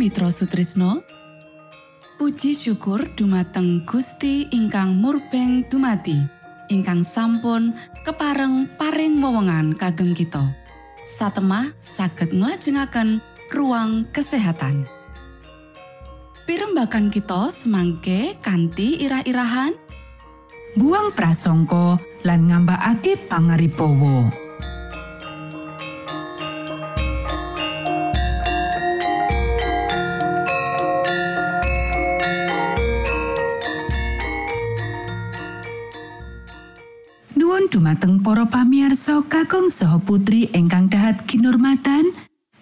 Mitra Sutrisno. Puji syukur dumateng Gusti ingkang murbeng dumati ingkang sampun kepareng paring wewenngan kagem kita. Satemah saged nglajengaken ruang kesehatan. Pirembakan kita semangke kanthi irah-irahan. Buang prasangka lan ngambakake pangaribawa. Dumateng para pamirsa kakung saha putri ingkang dahat kinurmatan.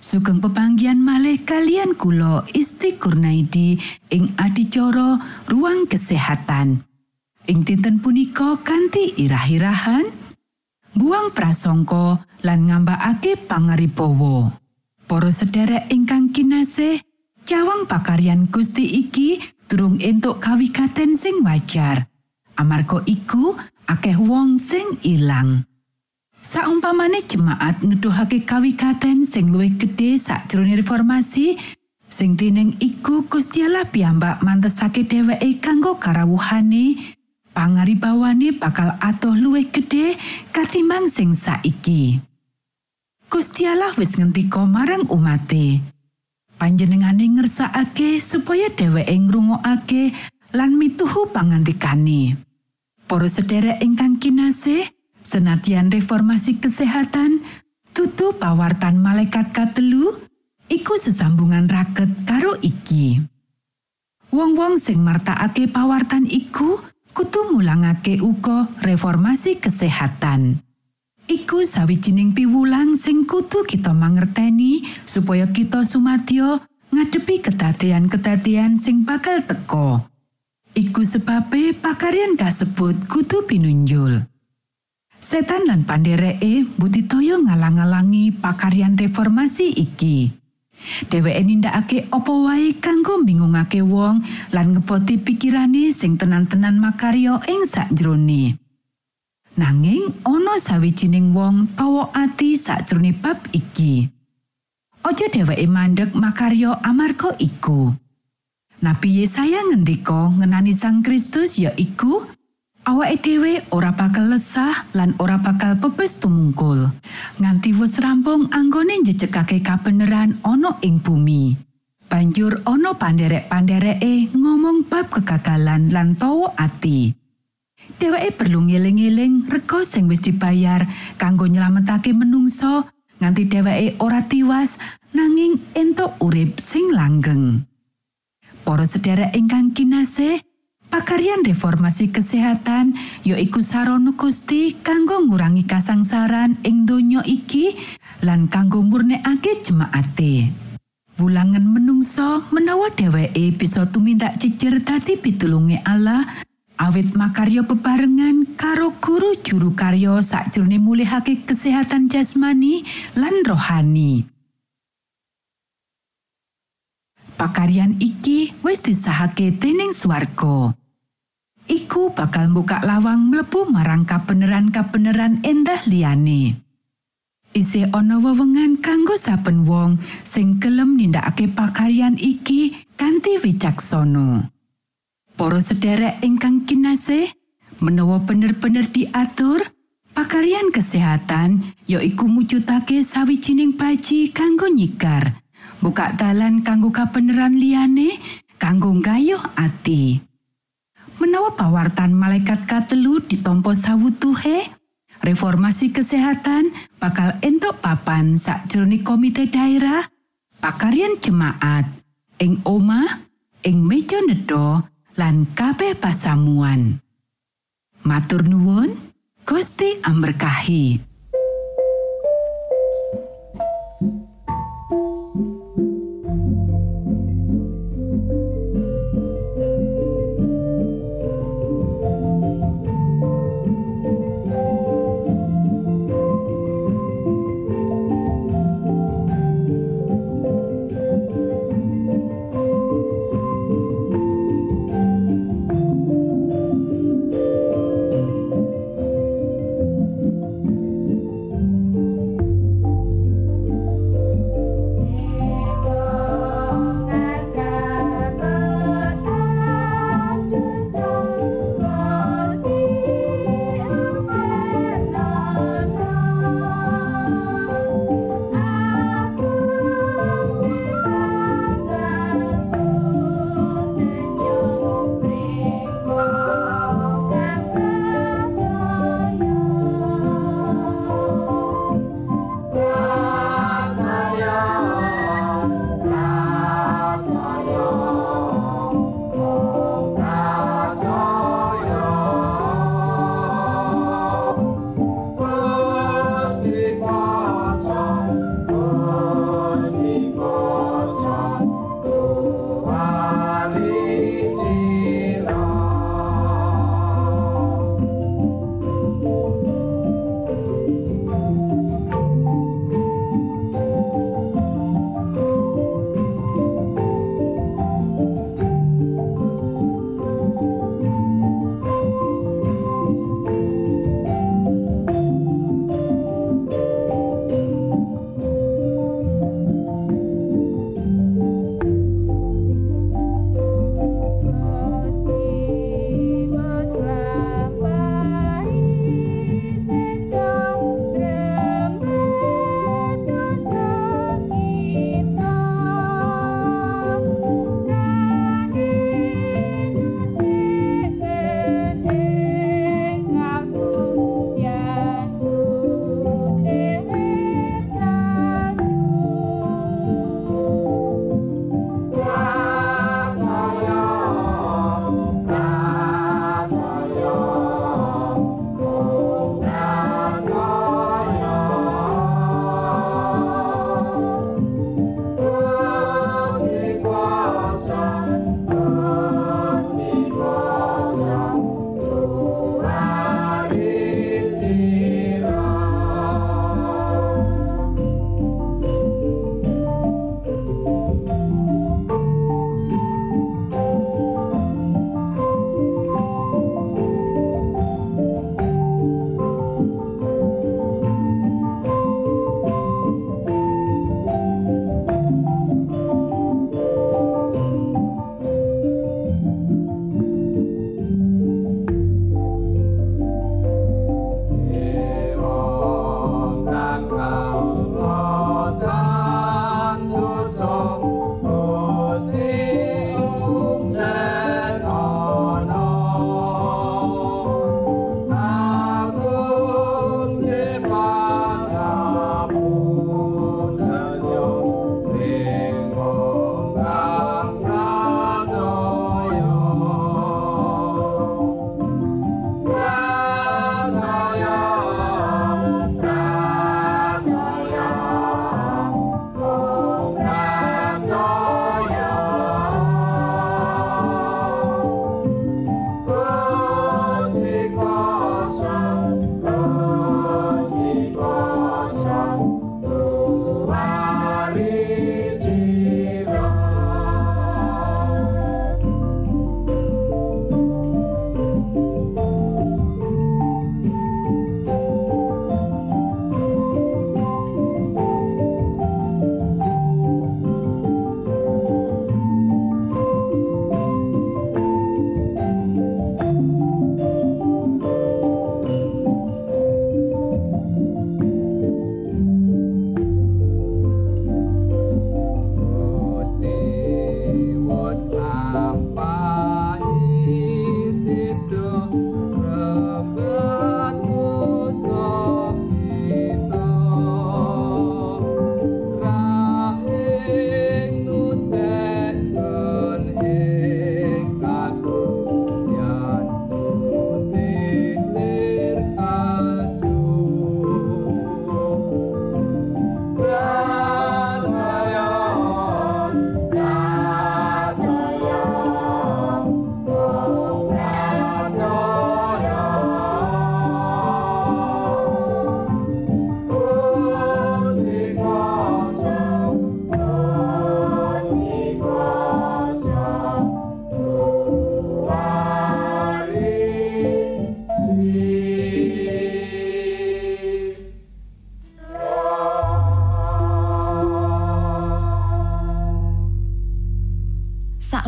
Sugeng pepanggian malih kalian kula Isti Kurnaidi ing adicara ruang kesehatan. Ing dinten punika kanthi irah-irahan buang prasangka lan ngambakake pangaribawa. Para sederek ingkang kinasih, cawang pakaryan Gusti iki durung entuk kawigaten sing wajar. Amarga iku akeh wong sing ilang. Saumpamane jemaat neduhake kawigaten sing luwih gedhe sakjroning reformasi, sing tining iku Gusti Allah piyambak mantesake dheweke kanggo karawuhane, pangaribawane bakal atuh luwih gedhe katimbang sing saiki. Gusti Allah wis ngendika marang umate, panjenengane ngersakake supaya dheweke ngrungokake lan mituhu pangantikane. Para sederek ingkang kinasih, senatian reformasi kesehatan, tutu pawartan malaikat katelu, iku sesambungan raket karo iki. Wong-wong sing martakake pawartan iku kudu mulangake uga reformasi kesehatan. Iku sawijining piwulang sing kudu kita mangerteni supaya kita sumadyo ngadepi kedadean-kedadean sing bakal teka. Iku sebabe pakaryan kasebut kudu pinunjul. Setan lan pandereke butitoyo ngalang-alangi pakaryan reformasi iki. Dheweke nindakake apa wae kanggo bingungake wong lan ngepoti pikirane sing tenan-tenan makarya ing sakjroning. Nanging ana sawijining wong tawa ati sakjroning bab iki. Aja dheweke mandek makarya amarga iku. Nabi Yesaya ngendika ngenani Sang Kristus ya iku awake dhewe ora bakal lesah lan ora bakal pepes tumungkul nganti wis rampung anggone njejegake kabeneran ana ing bumi. Banjur ana panderek-pandereke ngomong bab kegagalan lan tawa ati. Dheweke perlu ngeling-eling rega sing wis dibayar kanggo nyelametake menungso nganti dheweke ora tiwas nanging entuk urip sing langgeng. Para sedherek ingkang kinasih, pakaryan reformasi kesehatan yaiku sarana Gusti kanggo ngurangi kasangsaran ing donya iki lan kanggo murnekake jemaate. Wulangan menungso menawa dheweke bisa tumindak jejer dadi pitulunge Allah awit makarya bebarengan karo guru juru karyo sakjroning mulihake kesehatan jasmani lan rohani. Pakaryan iki wis disahake dening swarga. Iku bakal buka lawang mlebu marang kabeneran-kabeneran endah liyane. Isih ana wewengan kanggo saben wong sing gelem nindakake pakaryan iki kanthi wicaksana. Para sederek ingkang kinasih, menawa bener-bener diatur, pakaryan kesehatan yaiku mujudake sawijining baji kanggo nyikar. Buka dalan kanggo kabeneran liyane kanggo gayuh ati. Menawa pawartan malaikat katelu ditompo sawutuhe reformasi kesehatan bakal entuk papan sakjroning komite daerah pakaryan jemaat ing omah ing meja nedha lan kabeh pasamuan. Matur nuwun Gusti amberkahi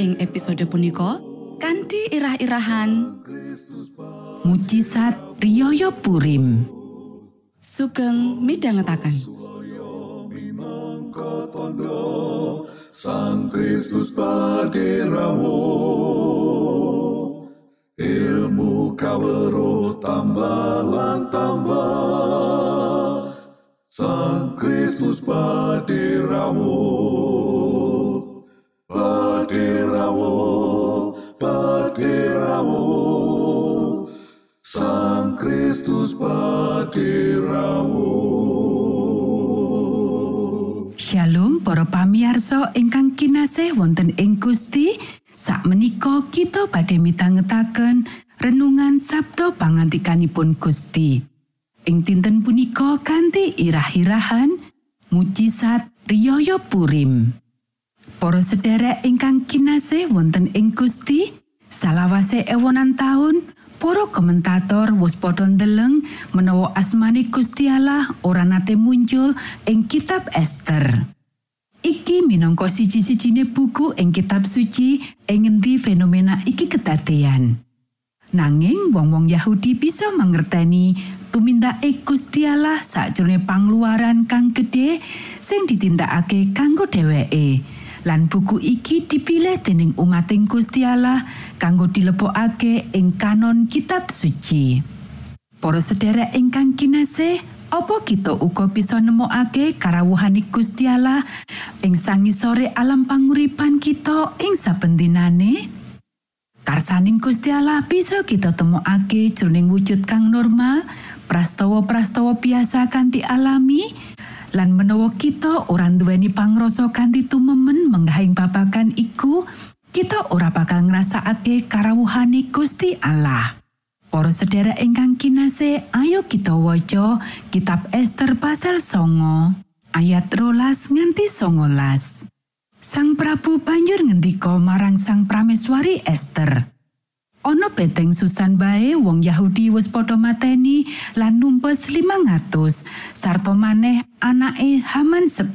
ing episode punika kanthi irah-irahan. Mujizat Riyaya Purim. sugeng midhangetaken. Sang Kristus paderamu ilmu kawero tambah lan tambah Sang Kristus paderamu paderamu paderamu Sang Kristus paderamu Shalom para pamiarsa ingkang kinasih wonten ing Gusti. Sakmenika kita badhe mitangetaken renungan Sabda pangantikanipun Gusti. Ing dinten punika kanthi irah-irahan mujizat Riyaya Purim. Para sedherek ingkang kinasih wonten ing Gusti, salawase ewonan taun para komentator wis padha ndeleng menawa asmane Gusti Allah ora nate muncul ing kitab Ester. Iki minangka siji-sijine buku ing kitab suci ing ngendi fenomena iki kedadean. Nanging wong-wong Yahudi bisa mangerteni tumindake Gusti Allah sakjroning pangluaran kang gedhe sing ditindakake kanggo dheweke. Lan buku iki dipilih dening umating Gusti Allah kanggo dilebokake ing kanon kitab suci. Para sedherek ingkang kinasih, apa kita uga bisa nemokake karawuhaning Gusti Allah ing sangisore alam panguripan kita ing saben dinane? Karsaning Gusti Allah bisa kita temokake jroning wujud kang normal, prastawa-prastawa biasa kanthi alami, lan menawa kita ora nduweni pangrasa kanthi tumemen menggahing babagan iku, kita ora bakal ngrasakake karawuhane Gusti Allah. Para sedherek ingkang kinasih, ayo kita waca kitab Ester pasal songo ayat rolas nganti songolas. Sang Prabu banjur ngendika marang Sang Prameswari Ester. Ana beteng Susan bae wong Yahudi wis padha mateni lan numpes 500 sarta maneh anake Haman 10.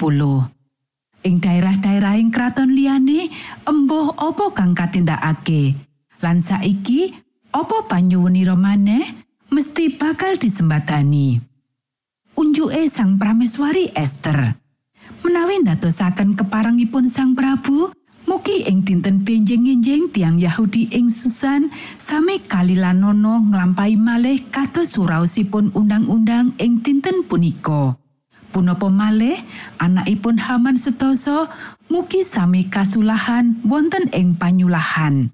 Ing daerah-daerahing kraton liyane embuh apa kang katindakake. Lan saiki apa panyuwunira maneh mesti bakal disembadani. Unjuke Sang Prameswari Ester. Menawi ndadosaken keparengipun Sang Prabu, mugi ing dinten benjing-enjing tiang Yahudi ing Susan sami kalilanono nglampahi malih kados suraosipun undang-undang ing dinten punika. Punapa malih anakipun Haman sedasa mugi sami kasulahan wonten ing panyulahan.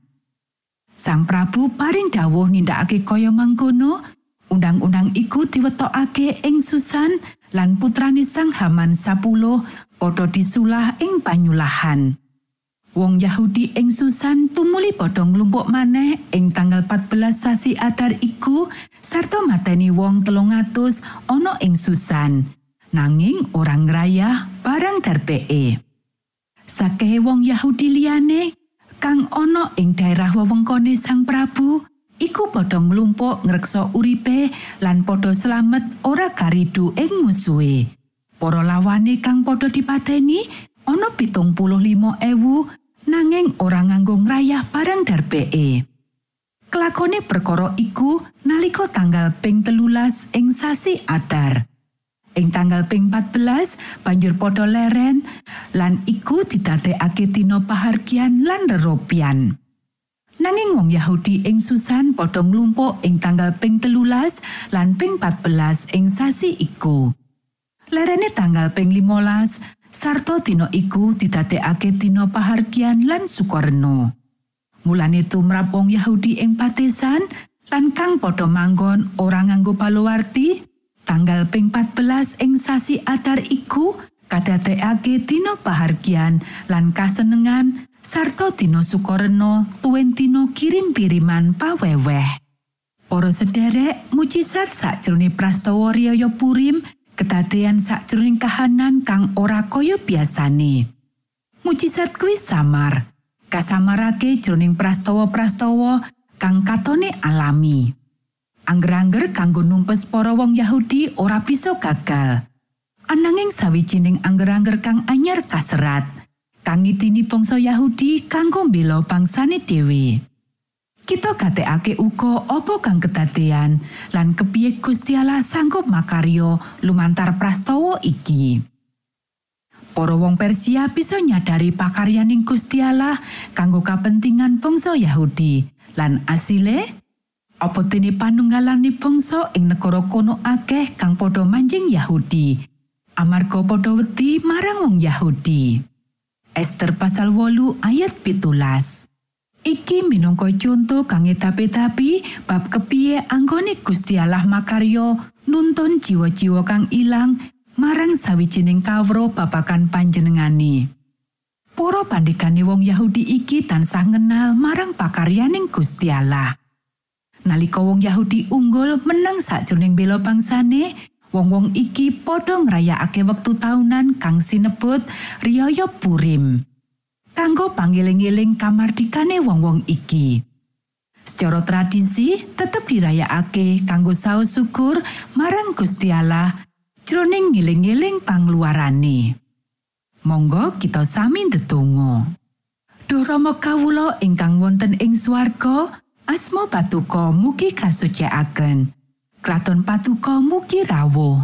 Sang Prabu paring dawuh nindakake kaya mangkono, undang-undang iku diwetokake ing Susan lan putrane Sang Haman 10 padha disulah ing panyulahan. Wong Yahudi ing Susan tumuli padha nglumpuk maneh ing tanggal 14 sasi Adar iku sarta mateni wong 300 ana ing Susan. Nanging orang ngrayah barang darbeke. Sakehe wong Yahudi liyane kang ana ing daerah wewengkone Sang Prabu iku padha nglumpuk ngreksa uripe lan padha slamet ora karidu ing musuhe. Para lawane kang padha dipateni ana pitung puluh limo ewu nanging ora nganggo ngrayah barang darbeke. Kelakone perkara iku nalika tanggal ping telulas ing sasi Adar. Ing tanggal ping 14 banjur padha leren lan iku didadekake dina pahargian lan reropian. Nanging wong Yahudi ing Susan padha nglumpuk ing tanggal ping telulas lan ping 14 ing sasi iku. Lerene tanggal ping 15 sarta dina iku didadekake dina pahargian lan sukarno. Mulane tumrap wong Yahudi ing patesan lan kang padha manggon ora nganggo paluwarti, tanggal ping 14 ing sasi Adar iku kadadekake dina pahargian lan kasenengan sarta dina sukoreno tuwin dina kirim-kiriman paweweh. Para sederek, mujizat sakjroning prastawa riyaya Purim kedadean sakjroning kahanan kang ora kaya biasane. Mujizat kuwi samar, kasamarake jroning prastawa-prastawa kang katone alami. Angger-angger kanggo numpes para wong Yahudi ora bisa gagal. Ananging sawijining angger-angger kang anyar kaserat, kang ngitini bangsa Yahudi kanggo mbela bangsane dhewe. Kita gatekake uga apa kang kedadean lan kepiye Gusti Allah sanggup makaryo lumantar prastawa iki. Para wong Persia bisa nyadari pakaryaning Gusti Allah kanggo kapentingan bangsa Yahudi lan asile apa dene panunggalane bangsa ing negara kono akeh kang padha manjing Yahudi amarga padha wedi marang wong Yahudi. Esther pasal 8 ayat pitulas. Iki minangka conto kang tapi bab kepiye anggone Gusti Allah makaryo nuntun jiwa-jiwa kang ilang marang sawijining kawro babakan panjenengani. Para pandikane wong Yahudi iki tansah ngenal marang pakaryaning Gusti Allah. Nalika wong Yahudi unggul menang sakjroning bela bangsane, wong-wong iki padha ngrayakake wektu taunan kang sinebut Riyaya Purim. Kanggo pangiling-iling kamardikane wong-wong iki. Secara tradisi tetep dirayakake kanggo saus syukur marang Gusti Allah jroning ngiling-iling pangluarane. Monggo kita sami ndedonga. Duh Rama kawula ingkang wonten ing swarga, asma patuko mugi kasucikaken. Kraton Patuko mugi rawuh.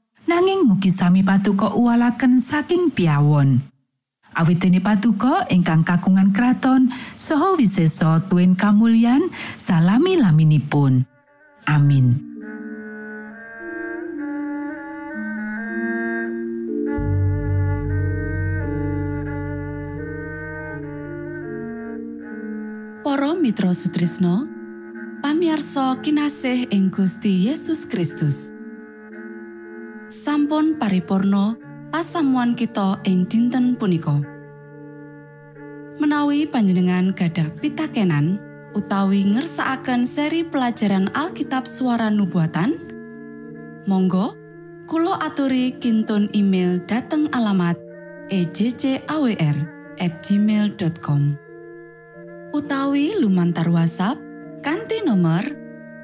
nanging mugi sami patuko uwalaken saking piawon. Awitene patuko ingkang kakungan kraton saha wiseso tuen kamulyan salami laminipun. Amin. Para Mitra Sutrisno pamiarsa kinasih ing Gusti Yesus Kristus. Sampun paripurno pasamuan kita ing dinten punika. Menawi panjenengan gadah pitakenan utawi ngersaakan seri pelajaran Alkitab suara nubuatan, Monggo Kulo aturi kinton email dateng alamat ejcawr@ gmail.com utawi lumantar WhatsApp kanti nomor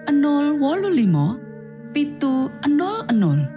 025 pitu 00